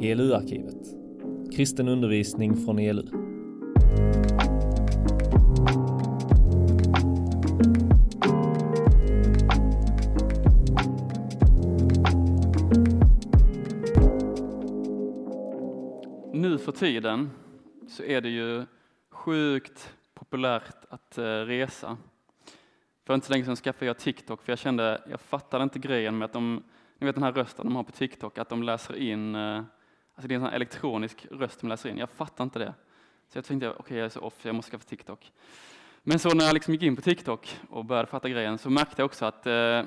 ELU-arkivet. Kristen undervisning från ELU. Nu för tiden så är det ju sjukt populärt att eh, resa. För inte så länge sedan skaffade jag TikTok för jag kände, jag fattade inte grejen med att de, ni vet den här rösten de har på TikTok, att de läser in, eh, alltså det är en sån elektronisk röst som läser in. Jag fattar inte det. Så jag tänkte, okej okay, jag är så off, jag måste skaffa TikTok. Men så när jag liksom gick in på TikTok och började fatta grejen så märkte jag också att eh,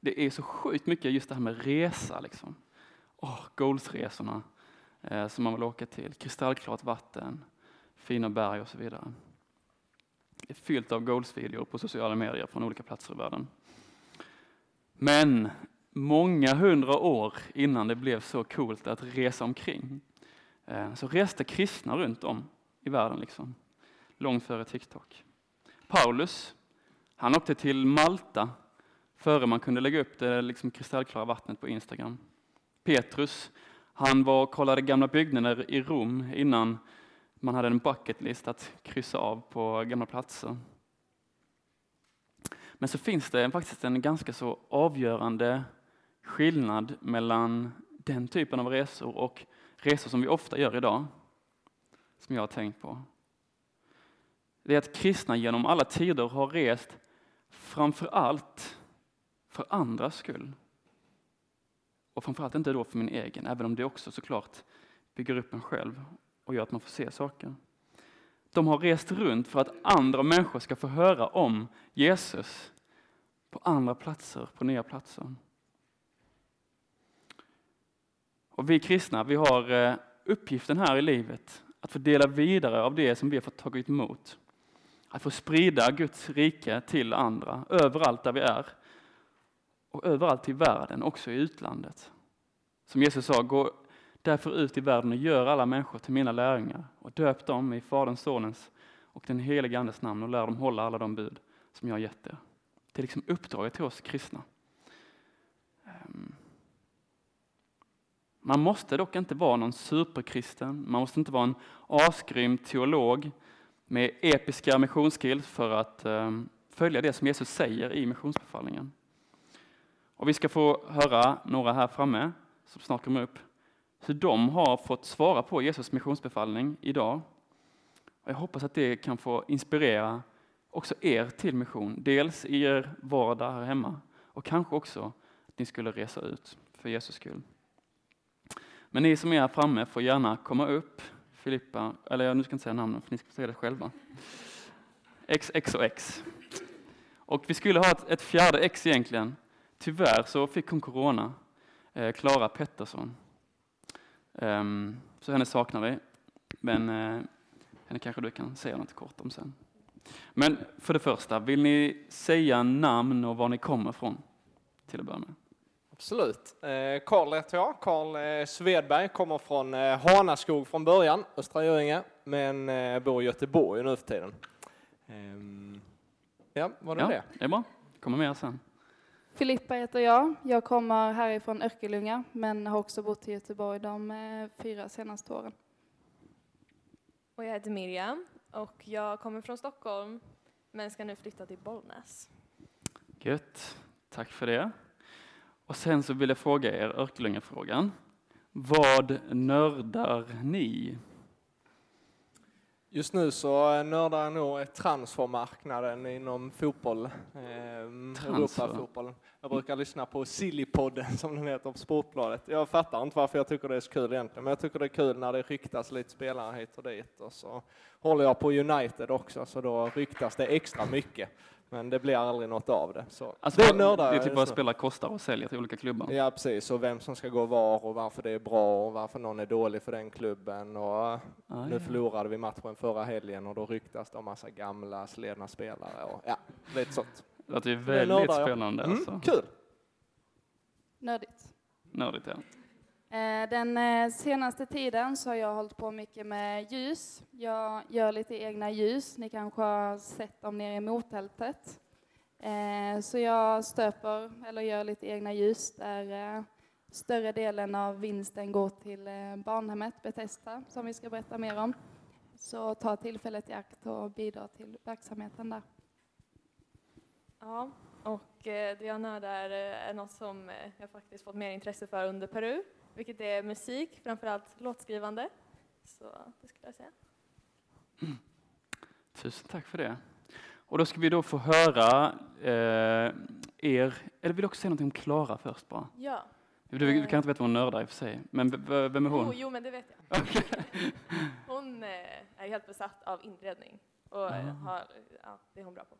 det är så sjukt mycket just det här med resa liksom. Oh, Goalsresorna eh, som man vill åka till, kristallklart vatten, fina berg och så vidare. Det är fyllt av goalsvideor på sociala medier från olika platser i världen. Men många hundra år innan det blev så coolt att resa omkring eh, så reste kristna runt om i världen, liksom, långt före TikTok. Paulus, han åkte till Malta före man kunde lägga upp det liksom kristallklara vattnet på Instagram. Petrus, han var och kollade gamla byggnader i Rom innan man hade en bucket list att kryssa av på gamla platser. Men så finns det faktiskt en ganska så avgörande skillnad mellan den typen av resor och resor som vi ofta gör idag, som jag har tänkt på. Det är att kristna genom alla tider har rest framför allt för andras skull. Och framförallt inte då för min egen, även om det också såklart bygger upp en själv och gör att man får se saker. De har rest runt för att andra människor ska få höra om Jesus på andra platser, på nya platser. Och vi kristna, vi har eh, uppgiften här i livet att få dela vidare av det som vi har fått tagit emot. Att få sprida Guds rike till andra, överallt där vi är. Och överallt i världen, också i utlandet. Som Jesus sa, gå därför ut i världen och gör alla människor till mina lärjungar och döp dem i Faderns, Sonens och den helige Andes namn och lär dem hålla alla de bud som jag har gett er. Det är liksom uppdraget till oss kristna. Um. Man måste dock inte vara någon superkristen, man måste inte vara en asgrym teolog med episka missionsskills för att ehm, följa det som Jesus säger i missionsbefallningen. Och vi ska få höra några här framme som snart kommer upp hur de har fått svara på Jesus missionsbefallning idag. Och jag hoppas att det kan få inspirera också er till mission, dels i er vardag här hemma och kanske också att ni skulle resa ut för Jesus skull. Men ni som är här framme får gärna komma upp. Filippa, eller jag nu ska inte säga namnen för ni ska säga det själva. X, X och X. Och vi skulle ha ett, ett fjärde X egentligen. Tyvärr så fick hon corona. Klara eh, Pettersson. Um, så henne saknar vi. Men eh, henne kanske du kan säga något kort om sen. Men för det första, vill ni säga namn och var ni kommer ifrån? Till att börja med. Absolut. Karl heter jag. Karl Svedberg kommer från eh, Hanaskog från början, Östra Göinge, men eh, bor i Göteborg nu för tiden. Um, ja, var det ja, det? Det är bra. Kommer med sen. Filippa heter jag. Jag kommer härifrån Örkelljunga men har också bott i Göteborg de eh, fyra senaste åren. Och jag heter Miriam och jag kommer från Stockholm men ska nu flytta till Bollnäs. Gött, tack för det. Och sen så vill jag fråga er Örkelljunga-frågan. Vad nördar ni? Just nu så nördar jag nog transfermarknaden inom fotboll, eh, Europafotboll. Jag brukar lyssna på Sillypodden som den heter på Sportbladet. Jag fattar inte varför jag tycker det är så kul egentligen, men jag tycker det är kul när det ryktas lite spelare hit och dit. Och så håller jag på United också, så då ryktas det extra mycket. Men det blir aldrig något av det. Så alltså, det, nördar det är typ vad spelare kostar och säljer till olika klubbar? Ja, precis. Och vem som ska gå var och varför det är bra och varför någon är dålig för den klubben. Och ah, nu ja. förlorade vi matchen förra helgen och då ryktas det om massa gamla sledna spelare och ja, lite sånt. Det ju väldigt spännande. Mm, alltså. Kul! Nördigt. Nördigt, ja. Eh, den eh, senaste tiden så har jag hållit på mycket med ljus. Jag gör lite egna ljus. Ni kanske har sett dem nere i mottältet. Eh, så jag stöper eller gör lite egna ljus där större delen av vinsten går till barnhemmet Bethesda som vi ska berätta mer om. Så ta tillfället i akt och bidra till verksamheten där. Ja, och Diana det jag nördar är något som jag faktiskt fått mer intresse för under Peru, vilket är musik, framförallt låtskrivande. Så det skulle jag säga. Tusen tack för det. Och då ska vi då få höra eh, er, eller vill du också säga något om Klara först bara? Ja. Du, du, kan inte veta vad hon nördar i och för sig, men vem är hon? Oh, jo, men det vet jag. hon eh, är helt besatt av inredning och har, ja, det är hon bra på.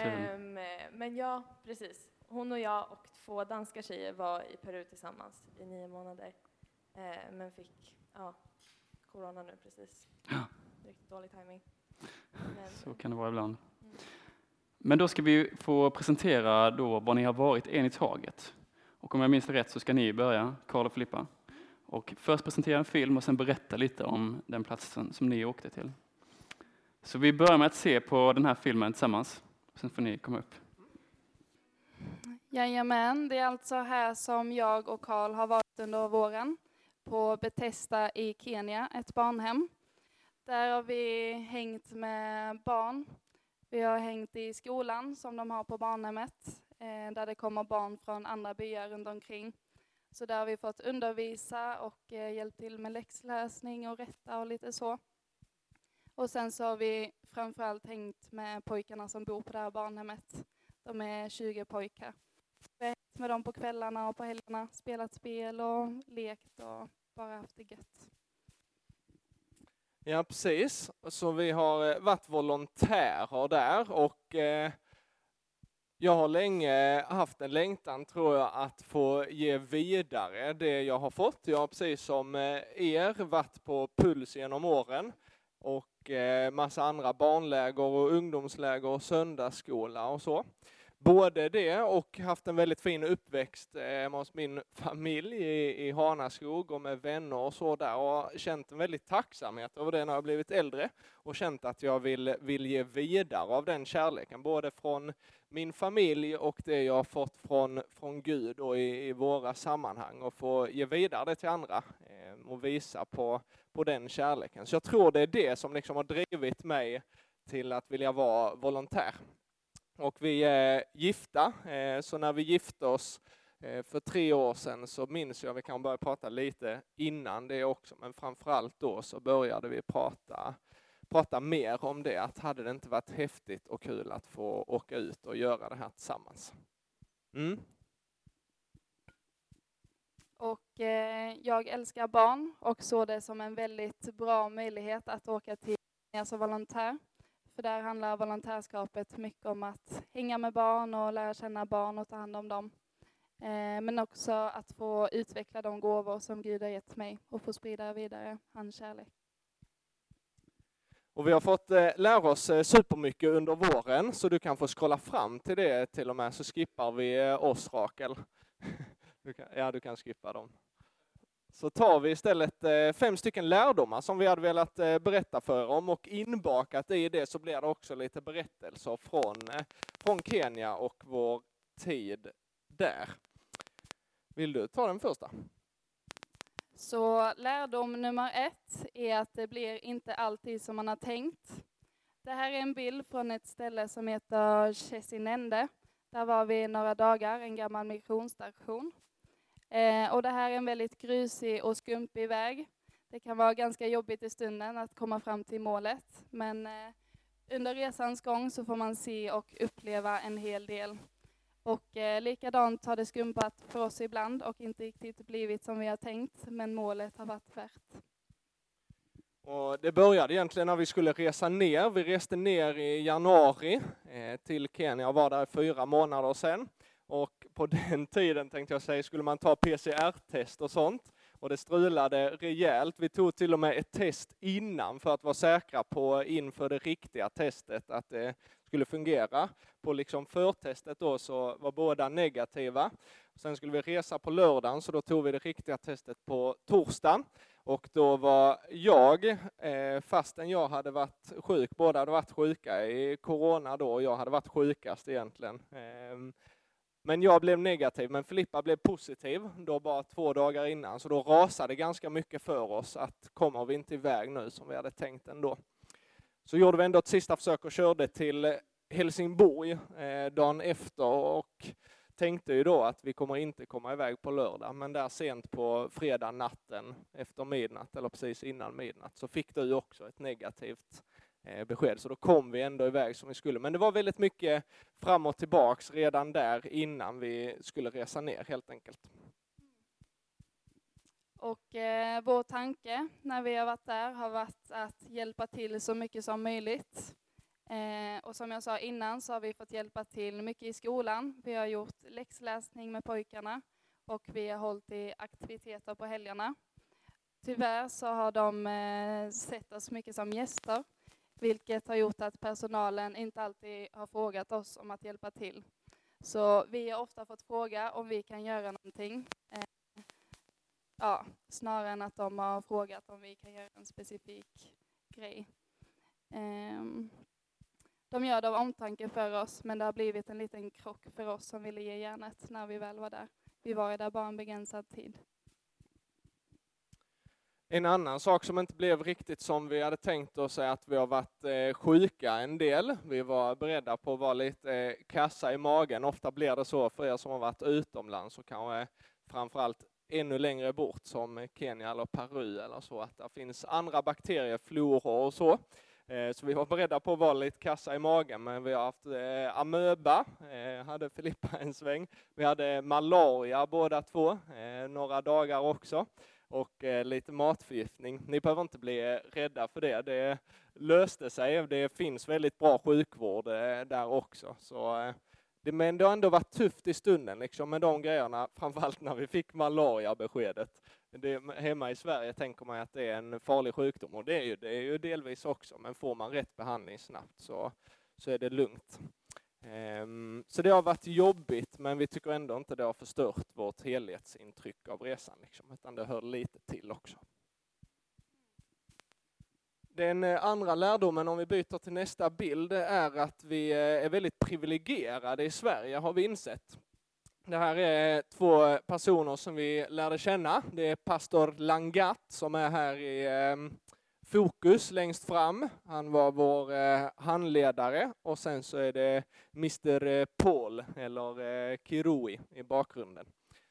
Um, men ja, precis. Hon och jag och två danska tjejer var i Peru tillsammans i nio månader. Uh, men fick ja, corona nu precis. Ja. Riktigt dålig timing. Men, Så kan det vara ibland. Mm. Men då ska vi få presentera då vad ni har varit en i taget. Och om jag minns rätt så ska ni börja, Karl och Filippa. Och först presentera en film och sen berätta lite om den platsen som ni åkte till. Så vi börjar med att se på den här filmen tillsammans. Sen får ni komma upp. Jajamän, det är alltså här som jag och Karl har varit under våren. På Betesta i Kenya, ett barnhem. Där har vi hängt med barn. Vi har hängt i skolan som de har på barnhemmet. Eh, där det kommer barn från andra byar runt omkring. Så där har vi fått undervisa och eh, hjälpt till med läxläsning och rätta och lite så. Och sen så har vi framförallt hängt med pojkarna som bor på det här barnhemmet. De är 20 pojkar. Hängt med dem på kvällarna och på helgerna, spelat spel och lekt och bara haft det gött. Ja, precis. Så vi har eh, varit volontärer där och eh, jag har länge haft en längtan, tror jag, att få ge vidare det jag har fått. Jag har precis som eh, er varit på Puls genom åren och massa andra barnläger och ungdomsläger och söndagsskola och så. Både det och haft en väldigt fin uppväxt eh, hemma hos min familj i, i Hanaskog och med vänner och så där och känt en väldigt tacksamhet över det när jag blivit äldre och känt att jag vill, vill ge vidare av den kärleken, både från min familj och det jag har fått från, från Gud och i, i våra sammanhang och få ge vidare det till andra eh, och visa på, på den kärleken. Så jag tror det är det som liksom har drivit mig till att vilja vara volontär. Och vi är gifta, eh, så när vi gifte oss eh, för tre år sedan så minns jag, vi kan börja prata lite innan det också, men framförallt då så började vi prata, prata mer om det, att hade det inte varit häftigt och kul att få åka ut och göra det här tillsammans. Mm. Och eh, jag älskar barn och såg det som en väldigt bra möjlighet att åka till som volontär. För där handlar volontärskapet mycket om att hänga med barn och lära känna barn och ta hand om dem. Eh, men också att få utveckla de gåvor som Gud har gett mig och få sprida vidare hans kärlek. Och vi har fått eh, lära oss eh, supermycket under våren, så du kan få scrolla fram till det till och med, så skippar vi oss Rakel. Du kan, ja, du kan skippa dem så tar vi istället eh, fem stycken lärdomar som vi hade velat eh, berätta för om och inbakat i det så blir det också lite berättelser från, eh, från Kenya och vår tid där. Vill du ta den första? Så lärdom nummer ett är att det blir inte alltid som man har tänkt. Det här är en bild från ett ställe som heter Chesinende. Där var vi några dagar, en gammal missionsstation. Eh, och det här är en väldigt grusig och skumpig väg. Det kan vara ganska jobbigt i stunden att komma fram till målet, men eh, under resans gång så får man se och uppleva en hel del. Och eh, likadant har det skumpat för oss ibland och inte riktigt blivit som vi har tänkt, men målet har varit värt. Och det började egentligen när vi skulle resa ner. Vi reste ner i januari eh, till Kenya och var där fyra månader sedan. Och på den tiden tänkte jag säga, skulle man ta PCR-test och sånt. Och det strulade rejält. Vi tog till och med ett test innan för att vara säkra på inför det riktiga testet att det skulle fungera. På liksom förtestet då så var båda negativa. Sen skulle vi resa på lördagen så då tog vi det riktiga testet på torsdagen. Och då var jag, eh, fastän jag hade varit sjuk, båda hade varit sjuka i corona då, och jag hade varit sjukast egentligen. Ehm, men jag blev negativ, men Filippa blev positiv då bara två dagar innan, så då rasade ganska mycket för oss att kommer vi inte iväg nu som vi hade tänkt ändå. Så gjorde vi ändå ett sista försök och körde till Helsingborg eh, dagen efter och tänkte ju då att vi kommer inte komma iväg på lördag, men där sent på fredag natten efter midnatt, eller precis innan midnatt, så fick du också ett negativt eh, Eh, besked. Så då kom vi ändå iväg som vi skulle. Men det var väldigt mycket fram och tillbaks redan där innan vi skulle resa ner helt enkelt. Och eh, vår tanke när vi har varit där har varit att hjälpa till så mycket som möjligt. Eh, och som jag sa innan så har vi fått hjälpa till mycket i skolan. Vi har gjort läxläsning med pojkarna och vi har hållit i aktiviteter på helgerna. Tyvärr så har de eh, sett oss mycket som gäster, vilket har gjort att personalen inte alltid har frågat oss om att hjälpa till. Så vi har ofta fått fråga om vi kan göra någonting. Eh, ja, snarare än att de har frågat om vi kan göra en specifik grej. Ehm, de gör det av omtanke för oss, men det har blivit en liten krock för oss som ville ge järnet när vi väl var där. Vi var ju där bara en begränsad tid. En annan sak som inte blev riktigt som vi hade tänkt oss är att vi har varit eh, sjuka en del. Vi var beredda på att vara lite eh, kassa i magen. Ofta blir det så för er som har varit utomlands och kanske framförallt ännu längre bort som Kenya eller Peru eller så, att det finns andra bakterier, floror och så. Eh, så vi var beredda på att vara lite kassa i magen, men vi har haft eh, amöba, eh, hade Filippa en sväng. Vi hade malaria båda två, några dagar också, och eh, lite matförgiftning. Ni behöver inte bli eh, rädda för det, det löste sig. Det finns väldigt bra sjukvård eh, där också. Så, men det har ändå varit tufft i stunden liksom, med de grejerna, framförallt när vi fick malaria-beskedet det, hemma i Sverige tänker man att det är en farlig sjukdom och det är ju, det är ju delvis också, men får man rätt behandling snabbt så, så är det lugnt. Ehm, så det har varit jobbigt, men vi tycker ändå inte det har förstört vårt helhetsintryck av resan, liksom, utan det hör lite till också. Den eh, andra lärdomen, om vi byter till nästa bild, är att vi eh, är väldigt privilegierade i Sverige, har vi insett. Det här är två personer som vi lärde känna. Det är pastor Langat som är här i ehm, fokus längst fram. Han var vår eh, handledare och sen så är det Mr eh, Paul eller eh, Kirui i bakgrunden.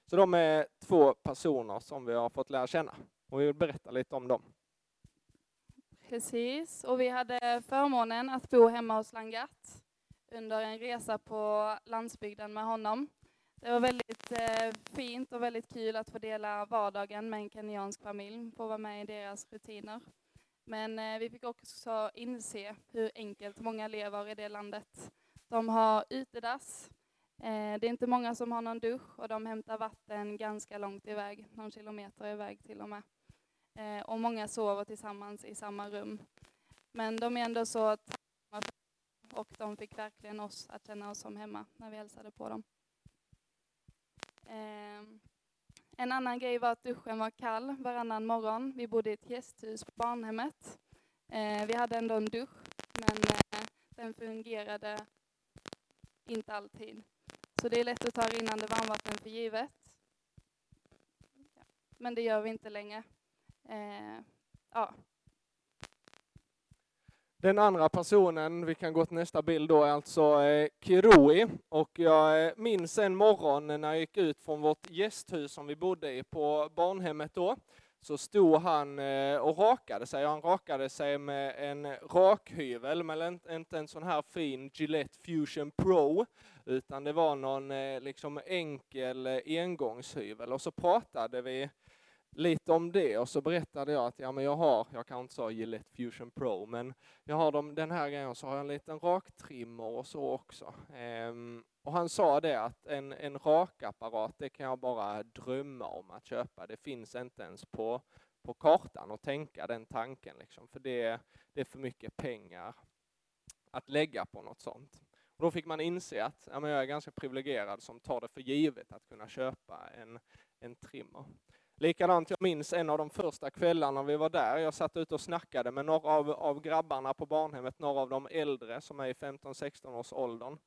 Så de är två personer som vi har fått lära känna och vi vill berätta lite om dem. Precis, och vi hade förmånen att bo hemma hos Langat under en resa på landsbygden med honom. Det var väldigt eh, fint och väldigt kul att få dela vardagen med en kenyansk familj, få vara med i deras rutiner. Men eh, vi fick också inse hur enkelt många lever i det landet. De har utedass, eh, det är inte många som har någon dusch och de hämtar vatten ganska långt iväg, någon kilometer iväg till och med. Eh, och många sover tillsammans i samma rum. Men de är ändå så och de fick verkligen oss att känna oss som hemma när vi hälsade på dem. Ehm, en annan grej var att duschen var kall varannan morgon. Vi bodde i ett gästhus på barnhemmet. Eh, vi hade ändå en dusch, men eh, den fungerade inte alltid. Så det är lätt att ta rinnande varmvatten för givet. Men det gör vi inte längre. Eh, ja, den andra personen, vi kan gå till nästa bild då, är alltså eh, Kirui. Och jag eh, minns en morgon när jag gick ut från vårt gästhus som vi bodde i på barnhemmet då, så stod han eh, och rakade sig. Han rakade sig med en rakhyvel, men inte en sån här fin Gillette Fusion Pro, utan det var någon eh, liksom enkel eh, engångshyvel. Och så pratade vi lite om det och så berättade jag att ja, men jag har, jag kan inte säga Gillette Fusion Pro, men jag har dem, den här grejen så har jag en liten raktrimmer och så också. Ehm, och han sa det att en, en rakapparat, det kan jag bara drömma om att köpa. Det finns inte ens på, på kartan att tänka den tanken, liksom, för det, det är för mycket pengar att lägga på något sånt. Och då fick man inse att ja, men jag är ganska privilegierad som tar det för givet att kunna köpa en, en trimmer. Likadant, jag minns en av de första kvällarna vi var där. Jag satt ute och snackade med några av, av grabbarna på barnhemmet, några av de äldre som är i 15-16 års åldern.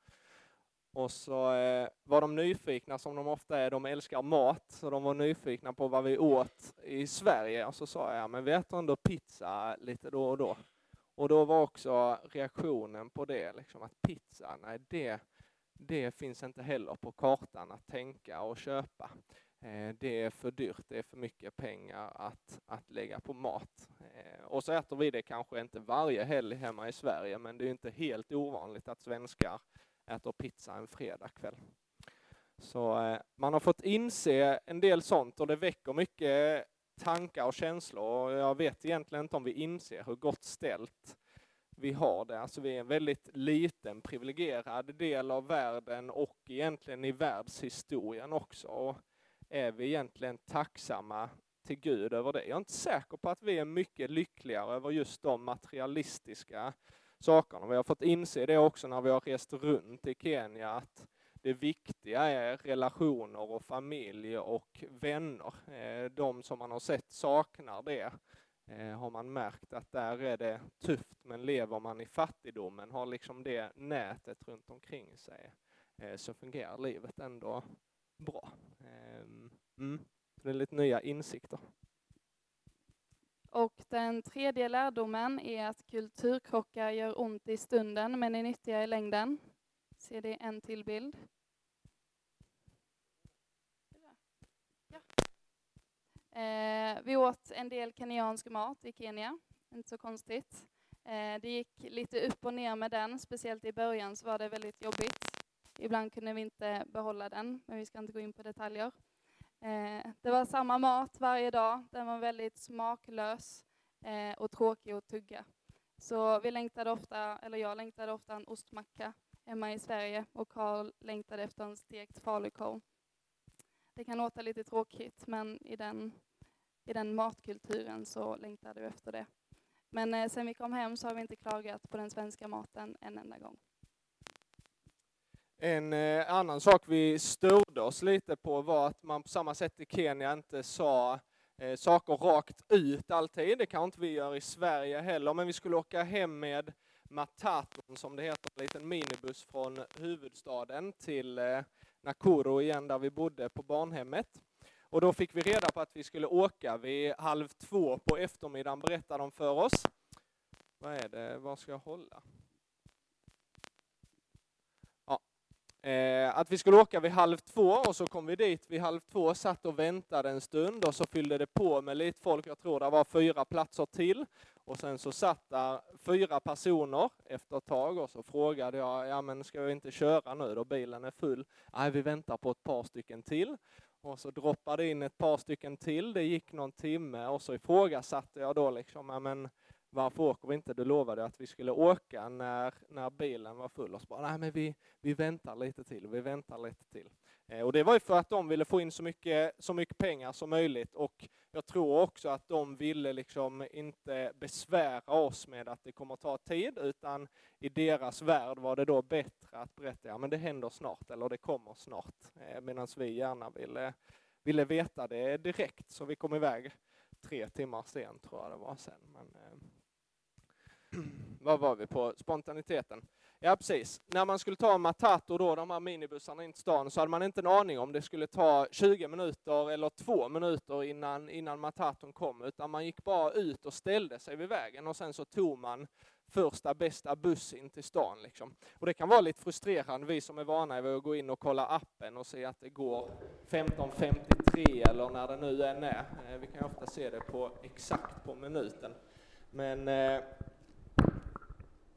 Och så eh, var de nyfikna, som de ofta är, de älskar mat, så de var nyfikna på vad vi åt i Sverige. Och så sa jag, men vi äter ändå pizza lite då och då. Och då var också reaktionen på det, liksom att pizza, nej det, det finns inte heller på kartan att tänka och köpa. Eh, det är för dyrt, det är för mycket pengar att, att lägga på mat. Eh, och så äter vi det kanske inte varje helg hemma i Sverige, men det är inte helt ovanligt att svenskar äter pizza en fredagkväll. Så eh, man har fått inse en del sånt och det väcker mycket tankar och känslor och jag vet egentligen inte om vi inser hur gott ställt vi har det. Alltså vi är en väldigt liten privilegierad del av världen och egentligen i världshistorien också. Är vi egentligen tacksamma till Gud över det? Jag är inte säker på att vi är mycket lyckligare över just de materialistiska sakerna. Vi har fått inse det också när vi har rest runt i Kenya, att det viktiga är relationer och familj och vänner. Eh, de som man har sett saknar det eh, har man märkt att där är det tufft, men lever man i fattigdomen, har liksom det nätet runt omkring sig, eh, så fungerar livet ändå bra. Ehm, mm. Det är lite nya insikter. Och den tredje lärdomen är att kulturkrockar gör ont i stunden men är nyttiga i längden. Ser det en till bild? Ja. Eh, vi åt en del kenyansk mat i Kenya, inte så konstigt. Eh, det gick lite upp och ner med den, speciellt i början så var det väldigt jobbigt. Ibland kunde vi inte behålla den, men vi ska inte gå in på detaljer. Eh, det var samma mat varje dag. Den var väldigt smaklös eh, och tråkig att tugga. Så vi längtade ofta, eller jag längtade ofta en ostmacka hemma i Sverige och Karl längtade efter en stekt falukorv. Det kan låta lite tråkigt, men i den, i den matkulturen så längtade vi efter det. Men eh, sen vi kom hem så har vi inte klagat på den svenska maten en enda gång. En eh, annan sak vi störde oss lite på var att man på samma sätt i Kenya inte sa eh, saker rakt ut alltid. Det kan inte vi göra i Sverige heller, men vi skulle åka hem med Mataton, som det heter, en liten minibuss från huvudstaden till eh, Nakuru igen, där vi bodde på barnhemmet. Och då fick vi reda på att vi skulle åka vid halv två på eftermiddagen, berättade de för oss. Vad är det, Var ska jag hålla? Eh, att vi skulle åka vid halv två och så kom vi dit vid halv två, satt och väntade en stund och så fyllde det på med lite folk. Jag tror det var fyra platser till. Och sen så satt där fyra personer efter ett tag och så frågade jag, ja men ska vi inte köra nu då, bilen är full? Nej, vi väntar på ett par stycken till. Och så droppade in ett par stycken till, det gick någon timme och så ifrågasatte jag då liksom, ja men varför åker vi inte? Du lovade att vi skulle åka när, när bilen var full. Och så bara, nej men vi, vi väntar lite till, vi väntar lite till. Eh, och det var ju för att de ville få in så mycket, så mycket pengar som möjligt och jag tror också att de ville liksom inte besvära oss med att det kommer ta tid, utan i deras värld var det då bättre att berätta, ja men det händer snart, eller det kommer snart. Eh, Medan vi gärna ville, ville veta det direkt, så vi kom iväg tre timmar sen tror jag det var sen. Men, eh, vad var vi på? Spontaniteten. Ja, precis. När man skulle ta Matato, då, de här minibussarna in till stan, så hade man inte en aning om det skulle ta 20 minuter eller två minuter innan, innan Mataton kom, utan man gick bara ut och ställde sig vid vägen och sen så tog man första bästa buss in till stan. Liksom. Och det kan vara lite frustrerande, vi som är vana vid att gå in och kolla appen och se att det går 15.53 eller när det nu än är. Eh, vi kan ofta se det på exakt på minuten. Men eh,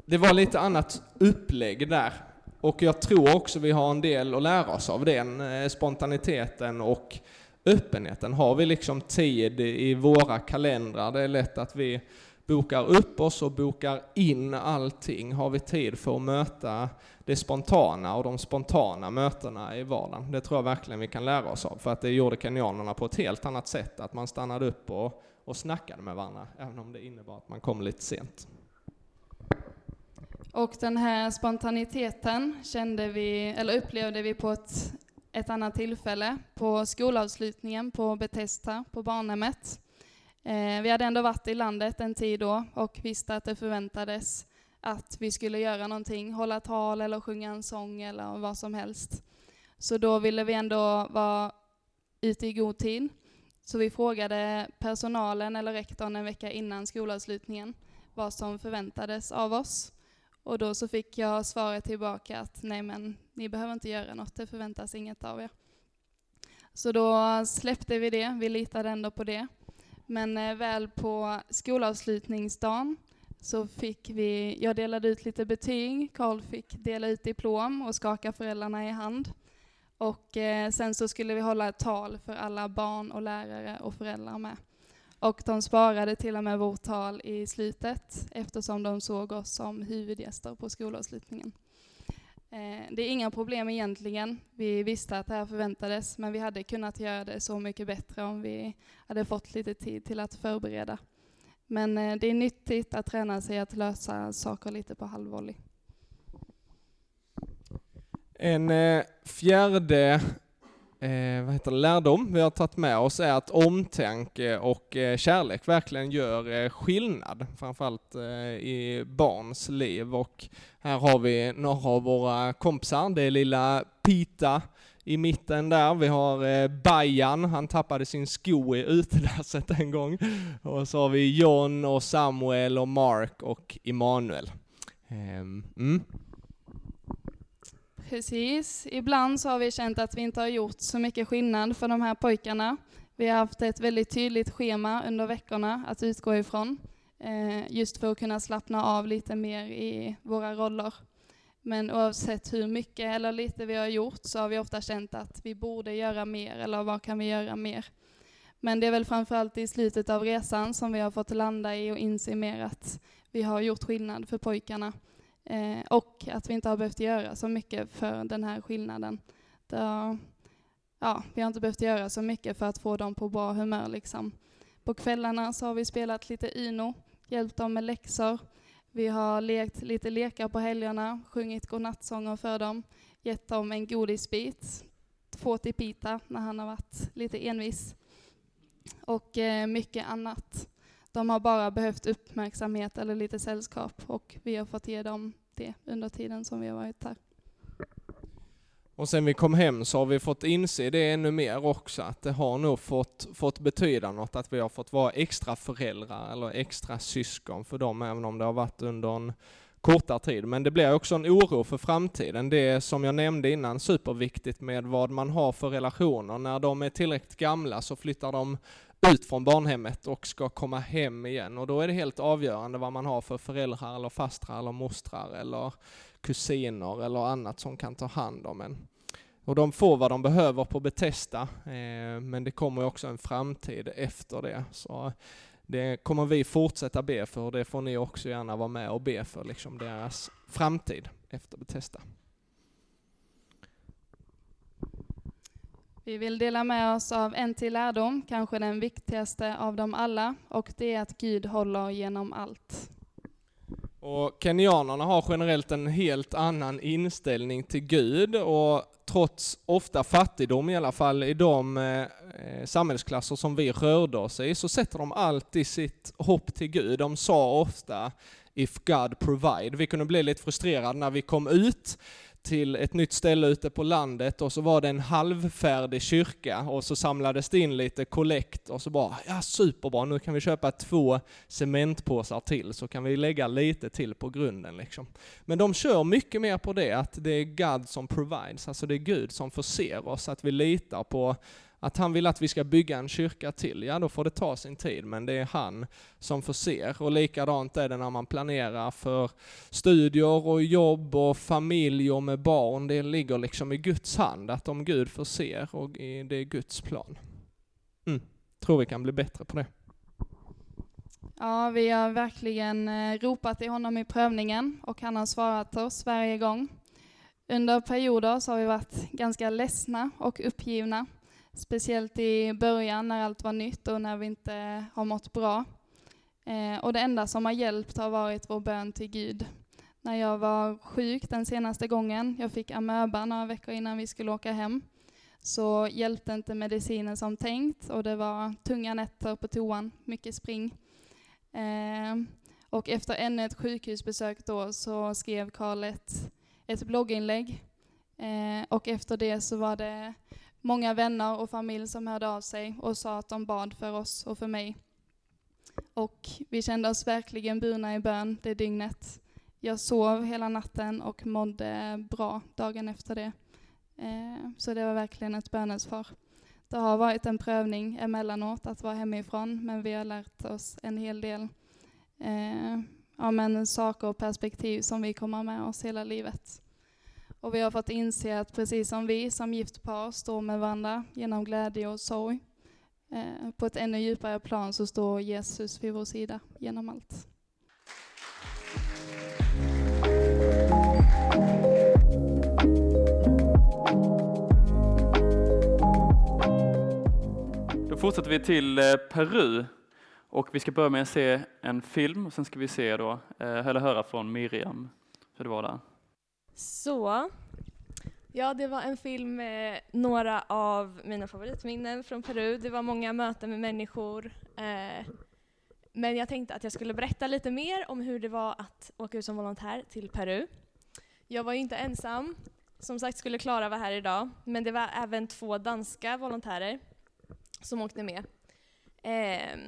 det var lite annat upplägg där. Och jag tror också vi har en del att lära oss av den eh, spontaniteten och öppenheten. Har vi liksom tid i våra kalendrar, det är lätt att vi bokar upp oss och bokar in allting. Har vi tid för att möta det spontana och de spontana mötena i vardagen? Det tror jag verkligen vi kan lära oss av, för att det gjorde kenyanerna på ett helt annat sätt, att man stannade upp och, och snackade med varandra, även om det innebar att man kom lite sent. Och den här spontaniteten kände vi, eller upplevde vi på ett, ett annat tillfälle, på skolavslutningen på Betesta, på barnhemmet. Eh, vi hade ändå varit i landet en tid då och visste att det förväntades att vi skulle göra någonting, hålla tal eller sjunga en sång eller vad som helst. Så då ville vi ändå vara ute i god tid. Så vi frågade personalen eller rektorn en vecka innan skolavslutningen vad som förväntades av oss. Och då så fick jag svaret tillbaka att nej men ni behöver inte göra något, det förväntas inget av er. Så då släppte vi det, vi litade ändå på det. Men eh, väl på skolavslutningsdagen så fick vi, jag delade ut lite betyg, Karl fick dela ut diplom och skaka föräldrarna i hand. Och eh, sen så skulle vi hålla ett tal för alla barn och lärare och föräldrar med. Och de sparade till och med vårt tal i slutet eftersom de såg oss som huvudgäster på skolavslutningen. Eh, det är inga problem egentligen. Vi visste att det här förväntades, men vi hade kunnat göra det så mycket bättre om vi hade fått lite tid till att förbereda. Men eh, det är nyttigt att träna sig att lösa saker lite på halvvolley. En eh, fjärde eh, vad heter det, lärdom vi har tagit med oss är att omtanke och eh, kärlek verkligen gör eh, skillnad, framförallt eh, i barns liv. Och här har vi några av våra kompisar, det är lilla Pita i mitten där. Vi har eh, Bajan, han tappade sin sko i utedasset en gång. Och så har vi John och Samuel och Mark och Emanuel. Ehm, mm. Precis. Ibland så har vi känt att vi inte har gjort så mycket skillnad för de här pojkarna. Vi har haft ett väldigt tydligt schema under veckorna att utgå ifrån, eh, just för att kunna slappna av lite mer i våra roller. Men oavsett hur mycket eller lite vi har gjort så har vi ofta känt att vi borde göra mer, eller vad kan vi göra mer? Men det är väl framförallt i slutet av resan som vi har fått landa i och inse mer att vi har gjort skillnad för pojkarna. Eh, och att vi inte har behövt göra så mycket för den här skillnaden. Då, ja, vi har inte behövt göra så mycket för att få dem på bra humör. Liksom. På kvällarna så har vi spelat lite Uno, hjälpt dem med läxor. Vi har lekt lite lekar på helgerna, sjungit godnattsånger för dem, gett dem en godisbit, två till Pita när han har varit lite envis och eh, mycket annat. De har bara behövt uppmärksamhet eller lite sällskap och vi har fått ge dem det under tiden som vi har varit här. Och sen vi kom hem så har vi fått inse det ännu mer också, att det har nog fått, fått betyda något att vi har fått vara extra föräldrar eller extra syskon för dem, även om det har varit under en kortare tid. Men det blir också en oro för framtiden. Det är som jag nämnde innan superviktigt med vad man har för relationer. När de är tillräckligt gamla så flyttar de ut från barnhemmet och ska komma hem igen. Och då är det helt avgörande vad man har för föräldrar eller fastrar eller mostrar eller kusiner eller annat som kan ta hand om en. Och de får vad de behöver på Betesta, eh, men det kommer också en framtid efter det. Så det kommer vi fortsätta be för och det får ni också gärna vara med och be för, liksom deras framtid efter Betesta. Vi vill dela med oss av en till lärdom, kanske den viktigaste av dem alla, och det är att Gud håller genom allt. Och kenyanerna har generellt en helt annan inställning till Gud och trots ofta fattigdom, i alla fall i de eh, samhällsklasser som vi rörde oss i, så sätter de alltid sitt hopp till Gud. De sa ofta If God provide. Vi kunde bli lite frustrerade när vi kom ut till ett nytt ställe ute på landet och så var det en halvfärdig kyrka och så samlades det in lite kollekt och så bara, ja superbra, nu kan vi köpa två cementpåsar till så kan vi lägga lite till på grunden liksom. Men de kör mycket mer på det, att det är God som provides, alltså det är Gud som förser oss, att vi litar på att han vill att vi ska bygga en kyrka till, ja då får det ta sin tid, men det är han som förser. Och likadant är det när man planerar för studier och jobb och familj och med barn. Det ligger liksom i Guds hand, att om Gud förser och det är Guds plan. Mm. Tror vi kan bli bättre på det. Ja, vi har verkligen eh, ropat till honom i prövningen och han har svarat oss varje gång. Under perioder så har vi varit ganska ledsna och uppgivna Speciellt i början när allt var nytt och när vi inte har mått bra. Eh, och det enda som har hjälpt har varit vår bön till Gud. När jag var sjuk den senaste gången, jag fick amöba några veckor innan vi skulle åka hem, så hjälpte inte medicinen som tänkt och det var tunga nätter på toan, mycket spring. Eh, Och efter ännu ett sjukhusbesök då så skrev Karl ett, ett blogginlägg. Eh, och efter det så var det många vänner och familj som hörde av sig och sa att de bad för oss och för mig. Och vi kände oss verkligen burna i bön det dygnet. Jag sov hela natten och mådde bra dagen efter det. Eh, så det var verkligen ett bönesvar. Det har varit en prövning emellanåt att vara hemifrån, men vi har lärt oss en hel del eh, ja, men saker och perspektiv som vi kommer med oss hela livet. Och vi har fått inse att precis som vi som gift par står med varandra genom glädje och sorg, eh, på ett ännu djupare plan så står Jesus vid vår sida genom allt. Då fortsätter vi till eh, Peru och vi ska börja med att se en film och sen ska vi se då, eh, eller höra från Miriam hur det var där. Så, ja det var en film med några av mina favoritminnen från Peru. Det var många möten med människor. Eh, men jag tänkte att jag skulle berätta lite mer om hur det var att åka ut som volontär till Peru. Jag var ju inte ensam. Som sagt skulle Klara vara här idag, men det var även två danska volontärer som åkte med. Eh,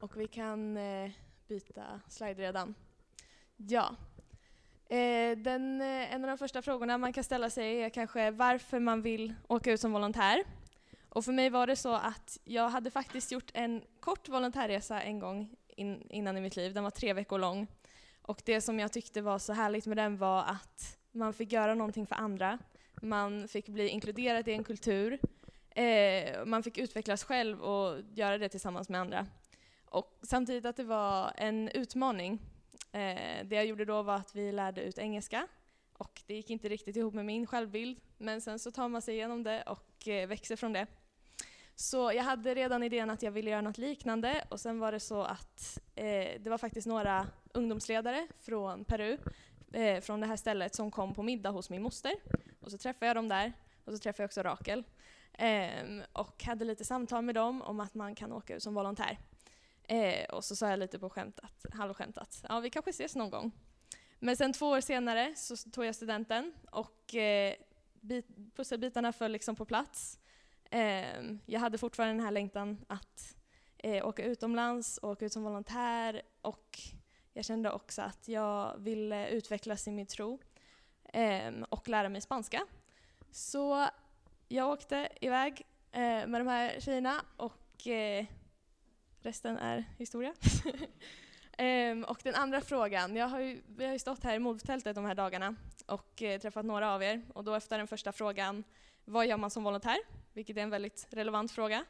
och vi kan eh, byta slide redan. Ja. Eh, den, eh, en av de första frågorna man kan ställa sig är kanske varför man vill åka ut som volontär. Och för mig var det så att jag hade faktiskt gjort en kort volontärresa en gång in, innan i mitt liv. Den var tre veckor lång. Och det som jag tyckte var så härligt med den var att man fick göra någonting för andra. Man fick bli inkluderad i en kultur. Eh, man fick utvecklas själv och göra det tillsammans med andra. Och samtidigt att det var en utmaning. Eh, det jag gjorde då var att vi lärde ut engelska och det gick inte riktigt ihop med min självbild. Men sen så tar man sig igenom det och eh, växer från det. Så jag hade redan idén att jag ville göra något liknande och sen var det så att eh, det var faktiskt några ungdomsledare från Peru, eh, från det här stället, som kom på middag hos min moster. Och så träffade jag dem där och så träffade jag också Rakel. Eh, och hade lite samtal med dem om att man kan åka ut som volontär. Eh, och så sa jag lite på skämtat, halvskämt att ja, vi kanske ses någon gång. Men sen två år senare så tog jag studenten och eh, bit, pusselbitarna föll liksom på plats. Eh, jag hade fortfarande den här längtan att eh, åka utomlands, åka ut som volontär och jag kände också att jag ville utvecklas i min tro eh, och lära mig spanska. Så jag åkte iväg eh, med de här tjejerna och eh, resten är historia. ehm, och den andra frågan, jag har ju, vi har ju stått här i modtältet de här dagarna och eh, träffat några av er och då efter den första frågan, vad gör man som volontär? Vilket är en väldigt relevant fråga.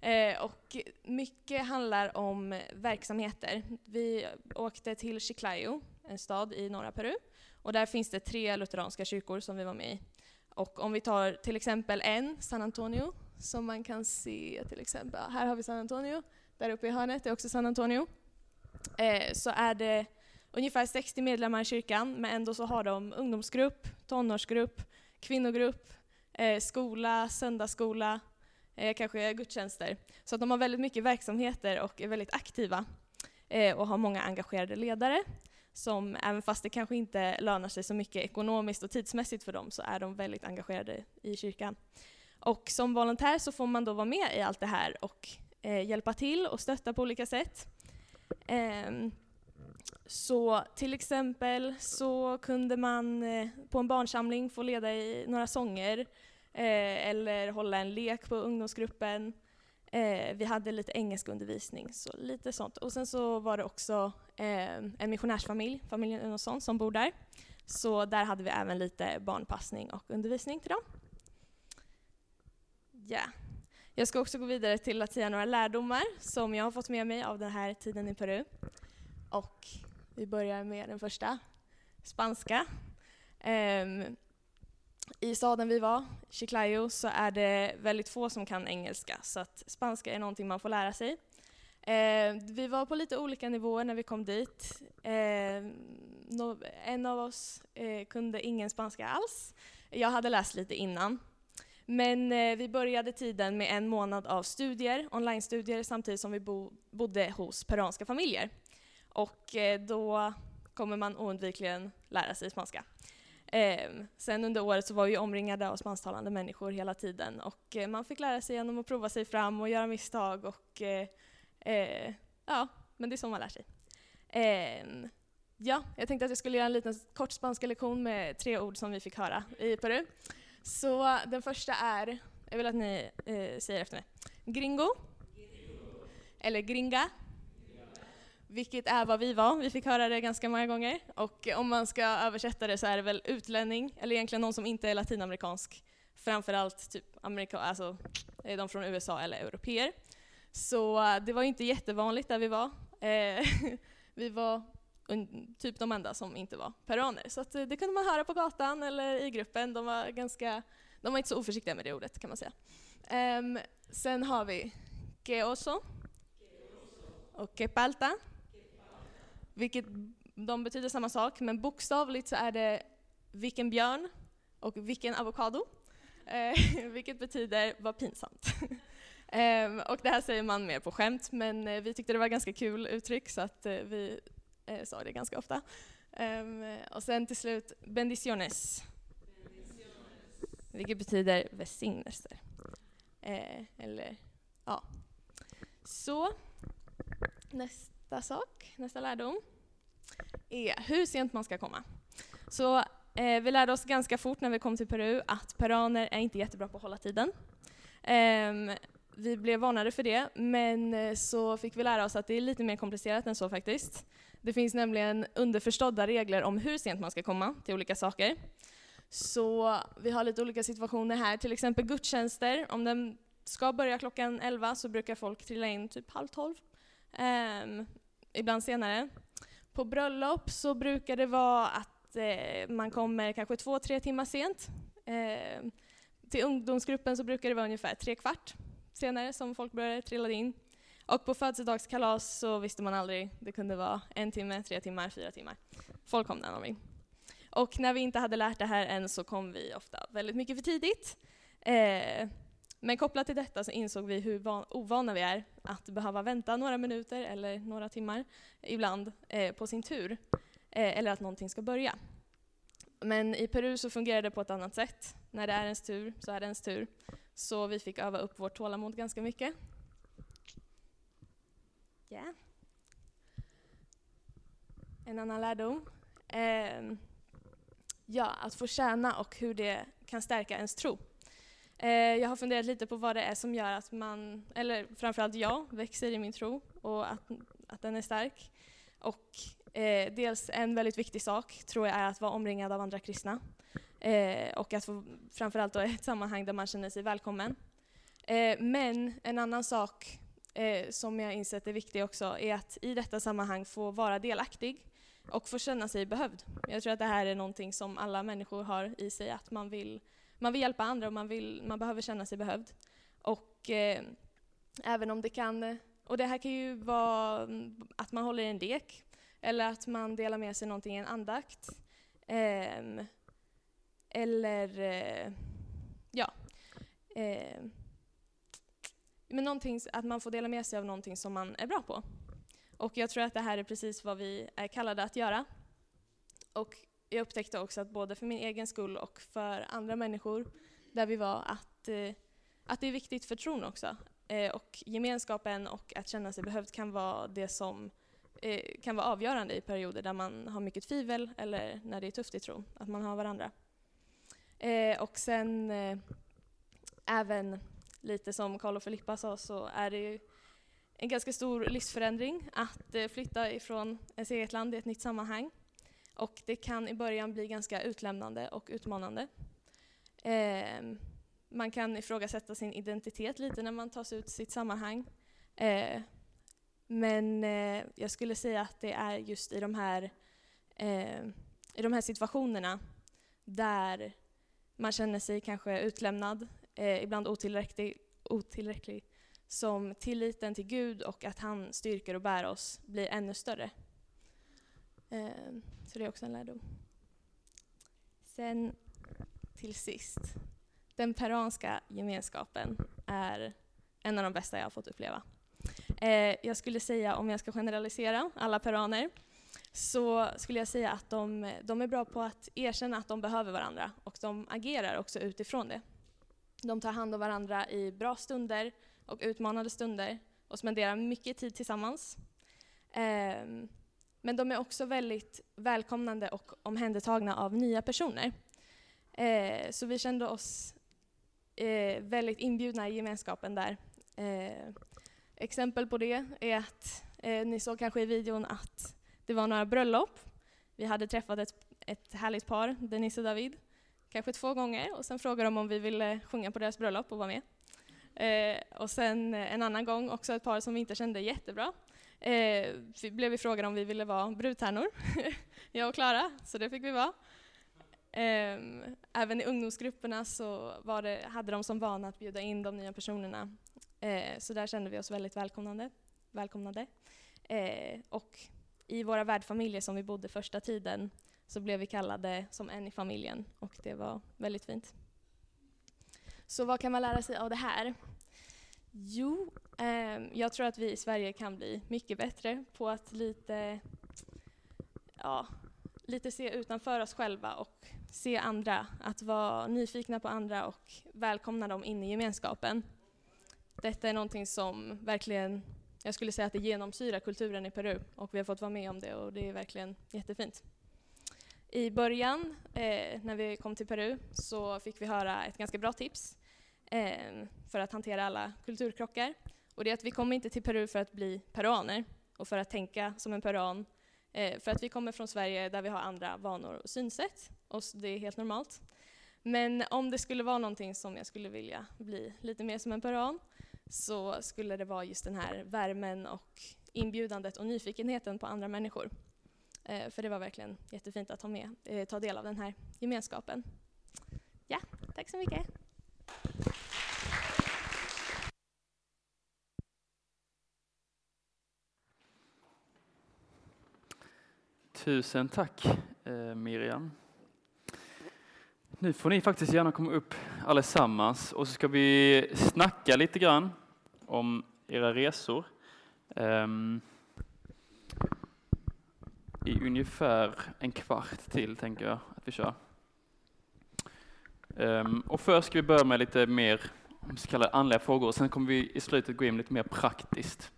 Eh, och mycket handlar om verksamheter. Vi åkte till Chiclayo, en stad i norra Peru, och där finns det tre lutheranska kyrkor som vi var med i. Och om vi tar till exempel en, San Antonio, som man kan se till exempel, här har vi San Antonio, där uppe i hörnet det är också San Antonio. Eh, så är det ungefär 60 medlemmar i kyrkan, men ändå så har de ungdomsgrupp, tonårsgrupp, kvinnogrupp, eh, skola, söndagsskola, eh, kanske gudstjänster. Så att de har väldigt mycket verksamheter och är väldigt aktiva eh, och har många engagerade ledare som, även fast det kanske inte lönar sig så mycket ekonomiskt och tidsmässigt för dem, så är de väldigt engagerade i kyrkan. Och som volontär så får man då vara med i allt det här och eh, hjälpa till och stötta på olika sätt. Eh, så till exempel så kunde man eh, på en barnsamling få leda i några sånger eh, eller hålla en lek på ungdomsgruppen. Eh, vi hade lite engelskundervisning, så lite sånt. Och sen så var det också eh, en missionärsfamilj, familjen Unosson, som bor där. Så där hade vi även lite barnpassning och undervisning till dem. Ja. Yeah. Jag ska också gå vidare till att säga några lärdomar som jag har fått med mig av den här tiden i Peru. Och vi börjar med den första, spanska. Um, I staden vi var, Chiclayo, så är det väldigt få som kan engelska, så att spanska är någonting man får lära sig. Uh, vi var på lite olika nivåer när vi kom dit. Ehm, uh, no, en av oss uh, kunde ingen spanska alls. Jag hade läst lite innan, men eh, vi började tiden med en månad av studier, online-studier, samtidigt som vi bo, bodde hos peruanska familjer. och eh, då kommer man oundvikligen lära sig spanska. Eh, sen under året så var vi omringade av spansktalande människor hela tiden och eh, man fick lära sig genom att prova sig fram och göra misstag och eh, eh ja, men det är så man lär sig. Ehm, ja, jag tänkte att jag skulle göra en liten kort spanska lektion med tre ord som vi fick höra i Peru. Så den första är, jag vill att ni eh, säger efter mig, gringo, eller gringa, vilket är vad vi var. Vi fick höra det ganska många gånger. Och om man ska översätta det så är det väl utlänning, eller egentligen någon som inte är latinamerikansk. Framförallt typ amerika, alltså de från USA eller europeer. Så eh, det var inte jättevanligt där vi var. Eh, vi var typ de enda som inte var peruaner. Så eh, det kunde man höra på gatan eller i gruppen. De var, ganska, de var inte så oförsiktiga med det ordet kan man säga. Um, sen har vi geoso och kepalta. Vilket de betyder samma sak, men bokstavligt så är det vilken björn och vilken avokado. Eh, vilket betyder vad pinsamt. eh, och det här säger man mer på skämt, men eh, vi tyckte det var ganska kul uttryck så att eh, vi eh, sa det ganska ofta. Um, och sen till slut bendiciones. Vilket betyder välsignelser. Eh, eller, ja. Så, nästa sak, nästa lärdom, är hur sent man ska komma. Så eh, vi lärde oss ganska fort när vi kom till Peru att peruaner är inte jättebra på att hålla tiden. Eh, vi blev varnade för det, men eh, så fick vi lära oss att det är lite mer komplicerat än så faktiskt. Det finns nämligen underförstådda regler om hur sent man ska komma till olika saker. Så vi har lite olika situationer här, till exempel gudstjänster. Om den ska börja klockan 11 så brukar folk trilla in typ halv tolv. Um, ibland senare. På bröllop så brukar det vara att eh, man kommer kanske två, tre timmar sent. Eh, till ungdomsgruppen så brukar det vara ungefär tre kvart senare som folk börjar trilla in. Och på födelsedagskalas så visste man aldrig, det kunde vara en timme, tre timmar, fyra timmar. Folk kom när de vill. Och när vi inte hade lärt det här än så kom vi ofta väldigt mycket för tidigt. Eh, men kopplat till detta så insåg vi hur ovana vi är att behöva vänta några minuter eller några timmar ibland eh, på sin tur, eh, eller att någonting ska börja. Men i Peru så fungerar det på ett annat sätt. När det är ens tur så är det ens tur. Så vi fick öva upp vårt tålamod ganska mycket. Yeah. En annan lärdom. Eh, ja, att få tjäna och hur det kan stärka ens tro. Eh, jag har funderat lite på vad det är som gör att man, eller framförallt jag, växer i min tro och att, att den är stark. Och eh, dels en väldigt viktig sak tror jag är att vara omringad av andra kristna. Eh, och att få, framförallt då ett sammanhang där man känner sig välkommen. Eh, men en annan sak eh, som jag insett är viktig också är att i detta sammanhang få vara delaktig och få känna sig behövd. Jag tror att det här är någonting som alla människor har i sig, att man vill man vill hjälpa andra och man, vill, man behöver känna sig behövd. Och eh, även om det kan, och det här kan ju vara mm, att man håller i en lek, eller att man delar med sig någonting i en andakt. Eh, eller, eh, ja. Ehm, men någonting, att man får dela med sig av någonting som man är bra på. Och jag tror att det här är precis vad vi är kallade att göra. Och jag upptäckte också att både för min egen skull och för andra människor där vi var, att, eh, att det är viktigt för tron också. Eh, och gemenskapen och att känna sig behövd kan vara det som eh, kan vara avgörande i perioder där man har mycket tvivel eller när det är tufft i tron, att man har varandra. Eh, och sen eh, även lite som Carl och Filippa sa så är det ju en ganska stor livsförändring att eh, flytta ifrån ett eget land i ett nytt sammanhang. Och det kan i början bli ganska utlämnande och utmanande. Eh, man kan ifrågasätta sin identitet lite när man tar sig ut sitt sammanhang. Eh, men eh, jag skulle säga att det är just i de här, ehm, i de här situationerna där man känner sig kanske utlämnad, eh, ibland otillräcklig, otillräcklig, som tilliten till Gud och att han styrker och bär oss blir ännu större. Eh, så det är också en lärdom. Sen till sist, den peruanska gemenskapen är en av de bästa jag har fått uppleva. Eh, jag skulle säga, om jag ska generalisera alla peruaner, så skulle jag säga att de, de är bra på att erkänna att de behöver varandra och de agerar också utifrån det. De tar hand om varandra i bra stunder och utmanande stunder och spenderar mycket tid tillsammans. Ehm, men de är också väldigt välkomnande och omhändertagna av nya personer. Eh, så vi kände oss eh, väldigt inbjudna i gemenskapen där. Eh, exempel på det är att eh, ni såg kanske i videon att det var några bröllop. Vi hade träffat ett, ett härligt par, Denise och David, kanske två gånger och sen frågade de om vi ville eh, sjunga på deras bröllop och vara med. Eh, och sen eh, en annan gång också ett par som vi inte kände jättebra. Eh, blev vi frågade om vi ville vara brudtärnor, jag och Klara, så det fick vi vara. Eh, även i ungdomsgrupperna så det, hade de som vana att bjuda in de nya personerna. Eh, så där kände vi oss väldigt välkomnande. välkomnade. Och i våra värdfamiljer som vi bodde första tiden så blev vi kallade som en i familjen och det var väldigt fint. Så vad kan man lära sig av det här? Jo, eh, jag tror att vi i Sverige kan bli mycket bättre på att lite, ja, lite se utanför oss själva och se andra, att vara nyfikna på andra och välkomna dem in i gemenskapen. Detta är någonting som verkligen, jag skulle säga att det genomsyrar kulturen i Peru och vi har fått vara med om det och det är verkligen jättefint. I början, eh, när vi kom till Peru, så fick vi höra ett ganska bra tips eh, för att hantera alla kulturkrockar. Och det är att vi kommer inte till Peru för att bli peruaner och för att tänka som en peruan. Eh, för att vi kommer från Sverige där vi har andra vanor och synsätt och det är helt normalt. Men om det skulle vara någonting som jag skulle vilja bli lite mer som en peruan så skulle det vara just den här värmen och inbjudandet och nyfikenheten på andra människor. Eh, för det var verkligen jättefint att ta, med, eh, ta del av den här gemenskapen. Ja, tack så mycket. Tusen tack eh, Miriam. Nu får ni faktiskt gärna komma upp allesammans och så ska vi snacka lite grann om era resor. Ehm, i ungefär en kvart till tänker jag att vi kör. Um, och först ska vi börja med lite mer så kallade andliga frågor och sen kommer vi i slutet gå in lite mer praktiskt.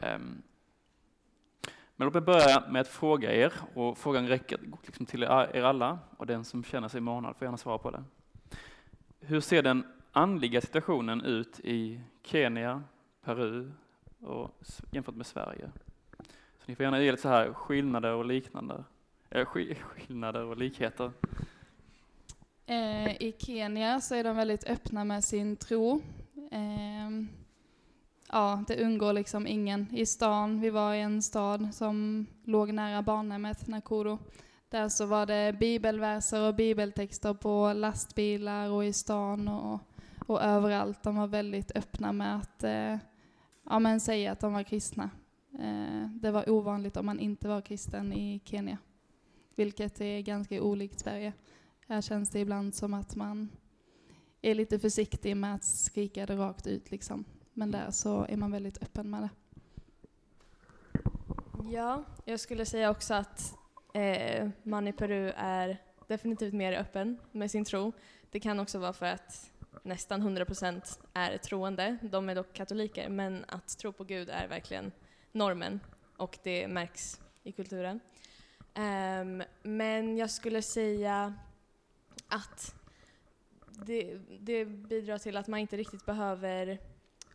Um, men låt mig börja med att fråga er, och frågan räcker liksom till er alla, och den som känner sig manad får gärna svara på det. Hur ser den andliga situationen ut i Kenya, Peru och jämfört med Sverige? Så ni får gärna ge lite så här skillnader och liknande, äh, skillnader och likheter. Eh, I Kenya så är de väldigt öppna med sin tro. Eh, ja, det undgår liksom ingen. I stan, vi var i en stad som låg nära barnhemmet, Nakuru. Där så var det bibelverser och bibeltexter på lastbilar och i stan och, och överallt. De var väldigt öppna med att eh, ja, men säga att de var kristna. Eh, det var ovanligt om man inte var kristen i Kenya, vilket är ganska olikt Sverige. Här känns det ibland som att man är lite försiktig med att skrika det rakt ut. Liksom. Men där så är man väldigt öppen med det. Ja, jag skulle säga också att eh, man i Peru är definitivt mer öppen med sin tro. Det kan också vara för att nästan 100% är troende. De är dock katoliker, men att tro på Gud är verkligen normen och det märks i kulturen. Um, men jag skulle säga att det, det, bidrar till att man inte riktigt behöver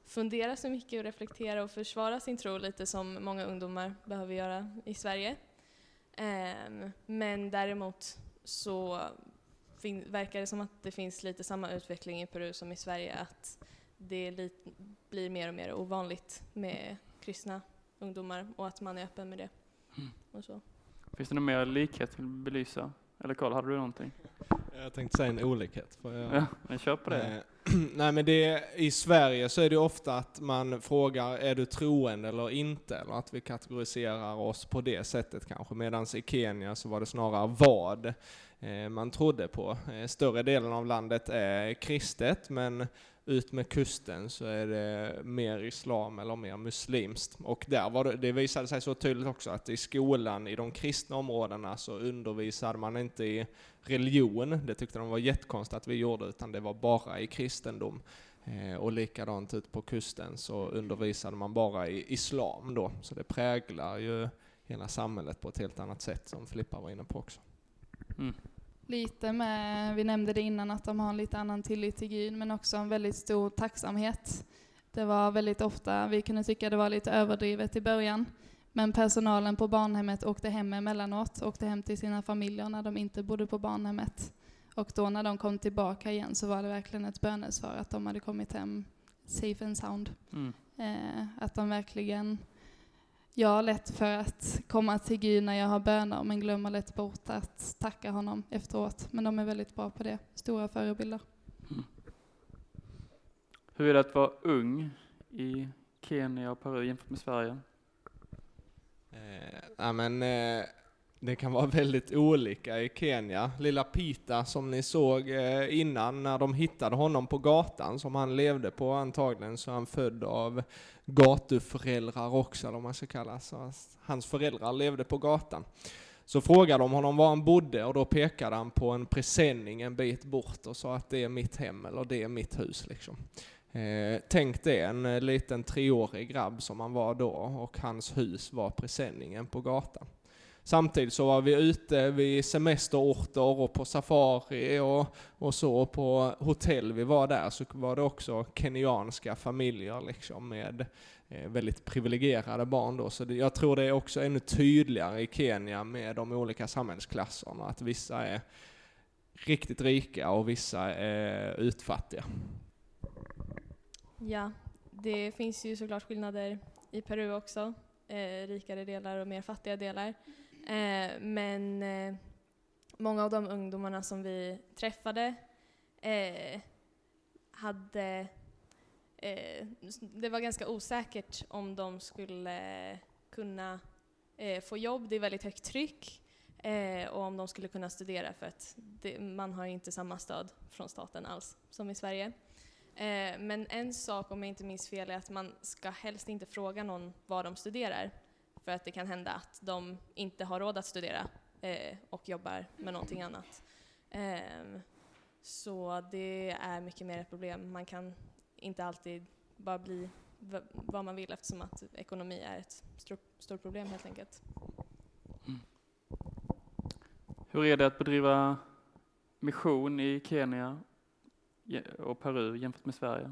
fundera så mycket och reflektera och försvara sin tro lite som många ungdomar behöver göra i Sverige. Um, men däremot så verkar det som att det finns lite samma utveckling i Peru som i Sverige, att det blir mer och mer ovanligt med kristna ungdomar och att man är öppen med det. Mm. Och så. Finns det någon mer likhet att belysa? Eller Karl, hade du någonting? Jag tänkte säga en olikhet. Får jag... Ja, men kör på det. Eh, nej men det, i Sverige så är det ofta att man frågar, är du troende eller inte? Eller att vi kategoriserar oss på det sättet kanske. Medan i Kenya så var det snarare vad eh, man trodde på. Eh, större delen av landet är kristet, men ut med kusten så är det mer islam eller mer muslimskt. Och där var det, det visade sig så tydligt också att i skolan, i de kristna områdena, så undervisade man inte i religion, det tyckte de var jättekonstigt att vi gjorde, utan det var bara i kristendom. Eh, och likadant ut på kusten så undervisade man bara i islam då, så det präglar ju hela samhället på ett helt annat sätt som Filippa var inne på också. Mm. Lite med, vi nämnde det innan, att de har en lite annan tillit till Gud, men också en väldigt stor tacksamhet. Det var väldigt ofta, vi kunde tycka det var lite överdrivet i början, men personalen på barnhemmet åkte hem emellanåt, åkte hem till sina familjer när de inte bodde på barnhemmet. Och då när de kom tillbaka igen så var det verkligen ett bönesvar att de hade kommit hem safe and sound. Mm. Eh, att de verkligen jag har lätt för att komma till Gud när jag har böner, men glömmer lätt bort att tacka honom efteråt. Men de är väldigt bra på det, stora förebilder. Mm. Hur är det att vara ung i Kenya och Peru jämfört med Sverige? Eh, ja, men, eh, det kan vara väldigt olika i Kenya. Lilla Pita som ni såg eh, innan när de hittade honom på gatan som han levde på antagligen så är han född av gatuföräldrar också eller vad man ska kalla så Hans föräldrar levde på gatan. Så frågade de honom var han bodde och då pekade han på en presenning en bit bort och sa att det är mitt hem eller det är mitt hus liksom. Eh, tänk det, en eh, liten treårig grabb som han var då och hans hus var presenningen på gatan. Samtidigt så var vi ute vid semesterorter och på safari och, och så. På hotell vi var där så var det också kenyanska familjer liksom med eh, väldigt privilegierade barn då. Så det, jag tror det är också ännu tydligare i Kenya med de olika samhällsklasserna, att vissa är riktigt rika och vissa är utfattiga. Ja, det finns ju såklart skillnader i Peru också. Eh, rikare delar och mer fattiga delar. Eh, men eh, många av de ungdomarna som vi träffade eh, hade eh, det var ganska osäkert om de skulle kunna eh, få jobb. Det är väldigt högt tryck. Eh, och om de skulle kunna studera för att det, man har inte samma stöd från staten alls som i Sverige. Eh, men en sak, om jag inte minns fel, är att man ska helst inte fråga någon vad de studerar för att det kan hända att de inte har råd att studera eh, och jobbar med någonting annat. Eh, så det är mycket mer ett problem. Man kan inte alltid bara bli vad man vill eftersom att ekonomi är ett stort problem helt enkelt. Mm. Hur är det att bedriva mission i Kenya och Peru jämfört med Sverige?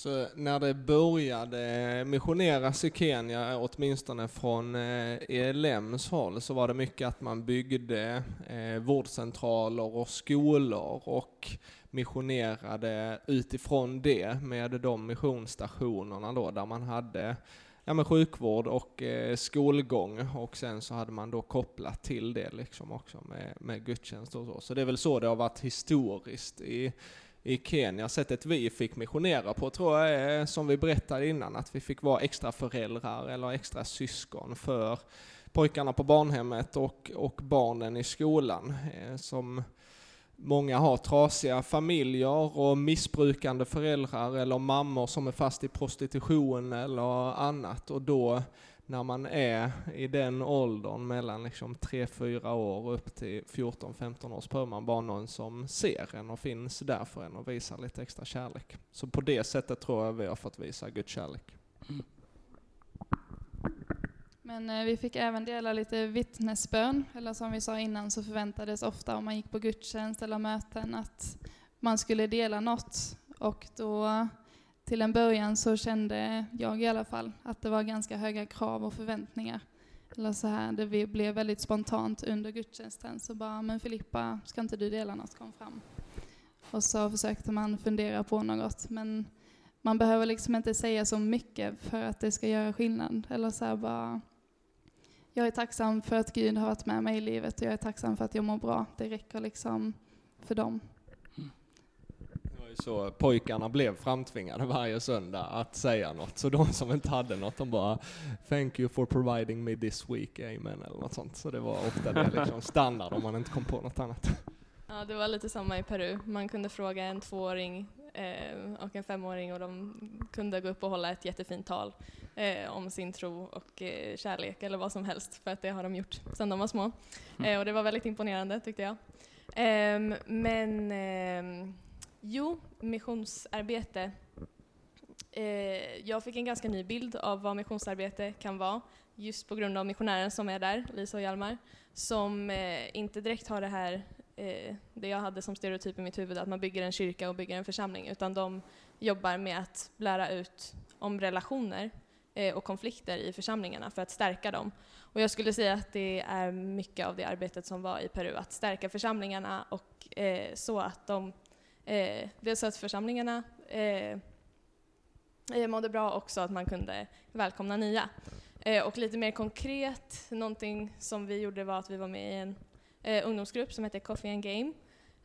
Så när det började missioneras i Kenya, åtminstone från eh, ELMs håll, så var det mycket att man byggde eh, vårdcentraler och skolor och missionerade utifrån det med de missionsstationerna då, där man hade ja, med sjukvård och eh, skolgång och sen så hade man då kopplat till det liksom också med, med gudstjänst och så. Så det är väl så det har varit historiskt i i Kenya. Sättet vi fick missionera på tror jag är, som vi berättade innan, att vi fick vara extra föräldrar eller extra syskon för pojkarna på barnhemmet och, och barnen i skolan. Eh, som Många har trasiga familjer och missbrukande föräldrar eller mammor som är fast i prostitution eller annat och då när man är i den åldern mellan liksom 3-4 år upp till 14-15 år så behöver man bara någon som ser en och finns där för en och visar lite extra kärlek. Så på det sättet tror jag vi har fått visa Guds kärlek. Men eh, vi fick även dela lite vittnesbön, eller som vi sa innan så förväntades ofta om man gick på gudstjänst eller möten att man skulle dela något. Och då till en början så kände jag i alla fall att det var ganska höga krav och förväntningar. Eller så här, det blev väldigt spontant under gudstjänsten så bara, men Filippa, ska inte du dela något? Kom fram. Och så försökte man fundera på något, men man behöver liksom inte säga så mycket för att det ska göra skillnad. Eller så här bara, jag är tacksam för att Gud har varit med mig i livet och jag är tacksam för att jag mår bra. Det räcker liksom för dem så pojkarna blev framtvingade varje söndag att säga något. Så de som inte hade något, de bara Thank you for providing me this week, amen, eller något sånt. Så det var ofta det liksom standard om man inte kom på något annat. Ja, det var lite samma i Peru. Man kunde fråga en tvååring eh, och en femåring och de kunde gå upp och hålla ett jättefint tal eh, om sin tro och eh, kärlek eller vad som helst, för att det har de gjort sedan de var små. Mm. Eh, och det var väldigt imponerande tyckte jag. Ehm, men ehm, jo, missionsarbete. Eh, jag fick en ganska ny bild av vad missionsarbete kan vara, just på grund av missionären som är där, Lisa och Hjalmar, som eh, inte direkt har det här eh, det jag hade som stereotyp i mitt huvud, att man bygger en kyrka och bygger en församling, utan de jobbar med att lära ut om relationer eh, och konflikter i församlingarna för att stärka dem. Och jag skulle säga att det är mycket av det arbetet som var i Peru, att stärka församlingarna och eh, så att de, eh, dels att församlingarna eh, eh mådde bra också att man kunde välkomna nya. Eh, och lite mer konkret, någonting som vi gjorde var att vi var med i en eh, ungdomsgrupp som heter Coffee and Game.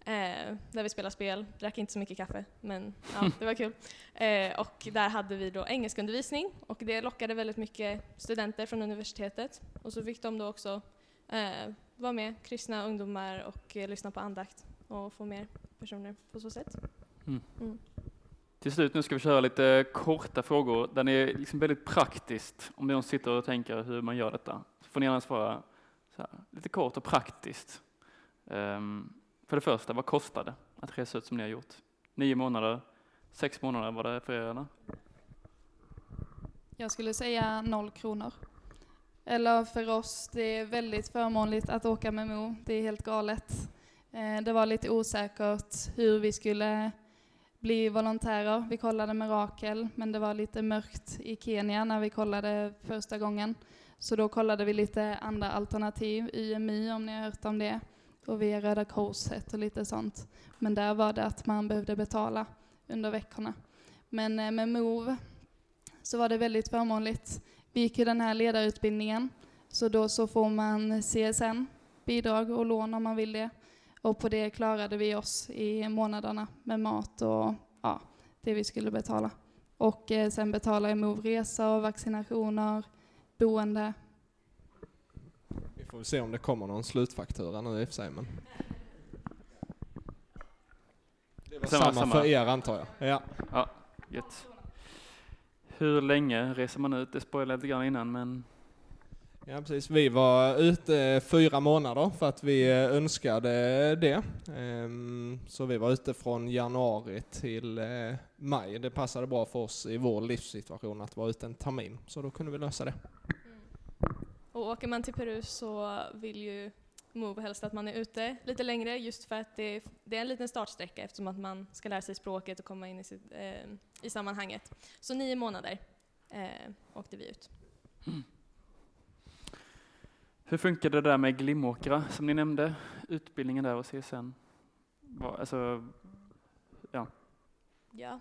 Eh, där vi spelade spel, drack inte så mycket kaffe, men ja, det var kul. Eh, och där hade vi då engelskundervisning och det lockade väldigt mycket studenter från universitetet. Och så fick de då också eh, vara med, kristna ungdomar och lyssna på andakt och få mer personer på så sätt. Mm. Mm. Till slut nu ska vi köra lite korta frågor där ni är liksom väldigt praktiskt, om någon sitter och tänker hur man gör detta, så får ni gärna svara här, lite kort och praktiskt. Um, för det första, vad kostar det att resa ut som ni har gjort? Nio månader, sex månader var det för er eller? Jag skulle säga noll kronor. Eller för oss, det är väldigt förmånligt att åka med Mo. Det är helt galet. Eh, det var lite osäkert hur vi skulle bli volontärer. Vi kollade med Rakel, men det var lite mörkt i Kenya när vi kollade första gången. Så då kollade vi lite andra alternativ, YMI om ni har hört om det, och via Röda Korset och lite sånt. Men där var det att man behövde betala under veckorna. Men eh, med Move så var det väldigt förmånligt. Vi gick ju den här ledarutbildningen, så då så får man CSN, bidrag och lån om man vill det. Och på det klarade vi oss i månaderna med mat och ja, det vi skulle betala. Och eh, sen betalade MOV resor, vaccinationer, boende. Vi får se om det kommer någon slutfaktura nu i och för sig. Men... Det var samma, samma, för er antar jag? Ja. ja gött. Hur länge reser man ut? Det spoilade jag lite grann innan men Ja precis, vi var ute fyra månader för att vi önskade det. Ehm, så vi var ute från januari till eh, maj. Det passade bra för oss i vår livssituation att vara ute en termin, så då kunde vi lösa det. Mm. Och åker man till Peru så vill ju Move helst att man är ute lite längre just för att det, det, är en liten startsträcka eftersom att man ska lära sig språket och komma in i, sitt, eh, i sammanhanget. Så nio månader eh, åkte vi ut. Mm. Hur funkade det där med Glimåkra som ni nämnde? Utbildningen där och CSN? Alltså, ja. Ja.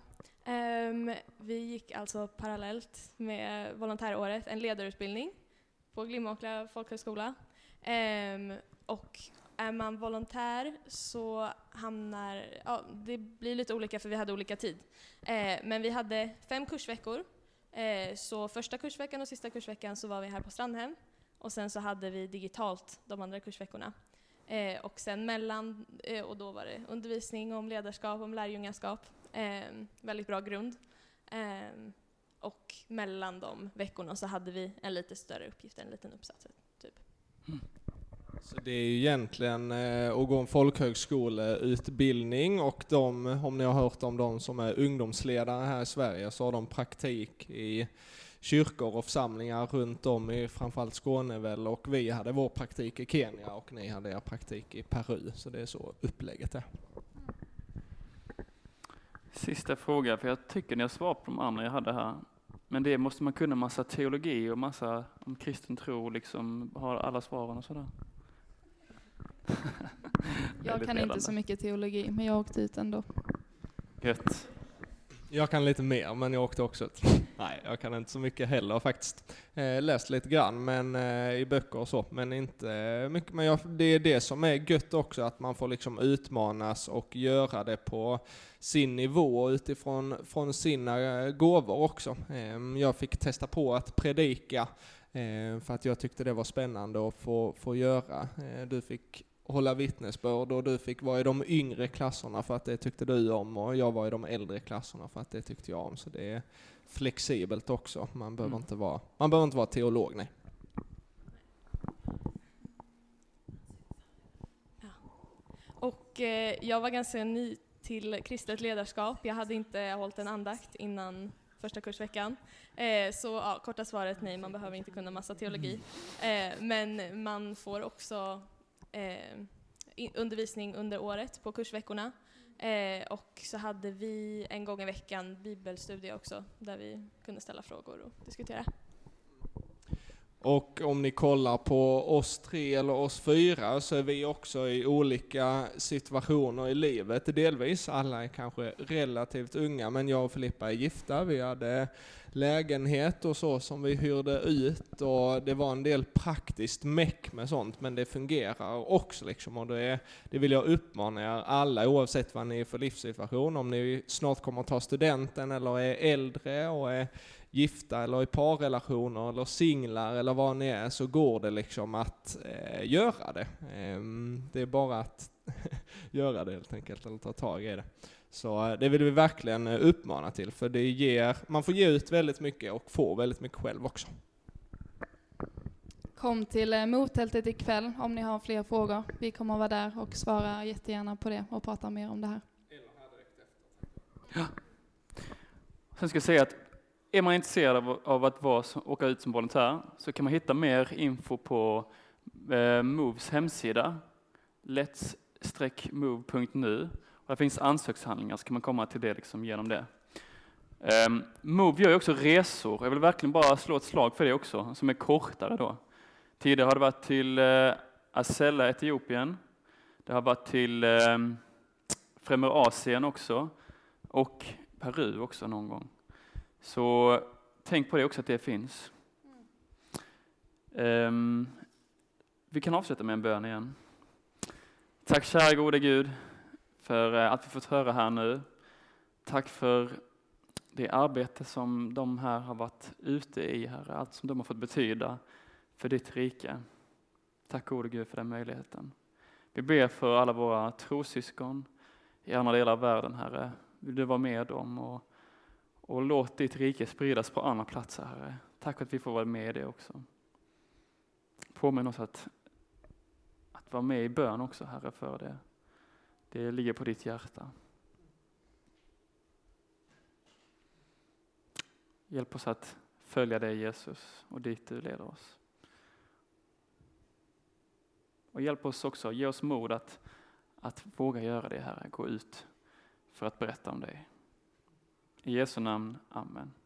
Um, vi gick alltså parallellt med volontäråret en ledarutbildning på Glimåkra folkhögskola. Um, och är man volontär så hamnar, ja, det blir lite olika för vi hade olika tid. Eh, men vi hade fem kursveckor. Eh, så första kursveckan och sista kursveckan så var vi här på Strandhem. Och sen så hade vi digitalt de andra kursveckorna. Eh, och sen mellan, eh, och då var det undervisning om ledarskap, om lärjungaskap. Eh, väldigt bra grund. Eh, och mellan de veckorna så hade vi en lite större uppgift, en liten uppsats. Typ. Mm. Så det är ju egentligen eh, att gå en folkhögskoleutbildning och de, om ni har hört om de som är ungdomsledare här i Sverige, så har de praktik i kyrkor och församlingar runt om i framförallt Skåne väl och vi hade vår praktik i Kenya och ni hade er praktik i Peru. Så det är så upplägget är. Sista fråga, för jag tycker ni har svarat på de andra jag hade här. Men det måste man kunna massa teologi och massa om kristen tro, liksom har alla svaren och sådär. jag kan inte så mycket teologi, men jag åkte ut ändå. Gött. Jag kan lite mer, men jag åkte också. Nej, jag kan inte så mycket heller faktiskt. Eh, läst lite grann men, eh, i böcker och så, men inte mycket. Men jag, det är det som är gött också, att man får liksom utmanas och göra det på sin nivå utifrån från sina eh, gåvor också. Eh, jag fick testa på att predika eh, för att jag tyckte det var spännande att få, få göra. Eh, du fick hålla vittnesbörd och du fick vara i de yngre klasserna för att det tyckte du om och jag var i de äldre klasserna för att det tyckte jag om. Så det är flexibelt också. Man behöver, mm. inte, vara, man behöver inte vara teolog, nej. Ja. Och eh, jag var ganska ny till kristet ledarskap. Jag hade inte hållit en andakt innan första kursveckan. Eh, så ja, korta svaret nej, man behöver inte kunna massa teologi. Eh, men man får också eh, undervisning under året på kursveckorna. Eh, och så hade vi en gång i veckan bibelstudie också, där vi kunde ställa frågor och diskutera. Och om ni kollar på oss tre eller oss fyra så är vi också i olika situationer i livet, delvis. Alla är kanske relativt unga, men jag och Filippa är gifta. Vi hade lägenhet och så som vi hyrde ut och det var en del praktiskt meck med sånt, men det fungerar också liksom. Och det, det vill jag uppmana er alla, oavsett vad ni är för livssituation, om ni snart kommer att ta studenten eller är äldre och är gifta eller i parrelationer eller singlar eller vad ni är, så går det liksom att eh, göra det. Eh, det är bara att göra det helt enkelt, eller ta tag i det. Så eh, det vill vi verkligen eh, uppmana till, för det ger, man får ge ut väldigt mycket och få väldigt mycket själv också. Kom till eh, mottältet ikväll om ni har fler frågor. Vi kommer att vara där och svara jättegärna på det och prata mer om det här. Ja. Sen ska jag säga att är man intresserad av, av att vara, åka ut som volontär så kan man hitta mer info på eh, Moves hemsida, let's-move.nu. Där finns ansökshandlingar, så kan man komma till det liksom genom det. Um, Move gör ju också resor. Jag vill verkligen bara slå ett slag för det också, som är kortare då. Tidigare har det varit till eh, uh, Asella, Etiopien. Det har varit till um, Främre Asien också och Peru också någon gång. Så tänk på det också att det finns. Um, vi kan avsluta med en bön igen. Tack kära gode Gud för eh, att vi fått höra här nu. Tack för det arbete som de här har varit ute i, Herre, allt som de har fått betyda för ditt rike. Tack gode Gud för den möjligheten. Vi ber för alla våra trossyskon i andra delar av världen, Herre. Vill du vara med dem och, och låt ditt rike spridas på andra platser, Herre. Tack för att vi får vara med i det också. Påminn oss att, att vara med i bön också, Herre, för det. Det ligger på ditt hjärta. Hjälp oss att följa dig Jesus och dit du leder oss. Och hjälp oss också, ge oss mod att, att våga göra det här, gå ut för att berätta om dig. I Jesu namn, Amen.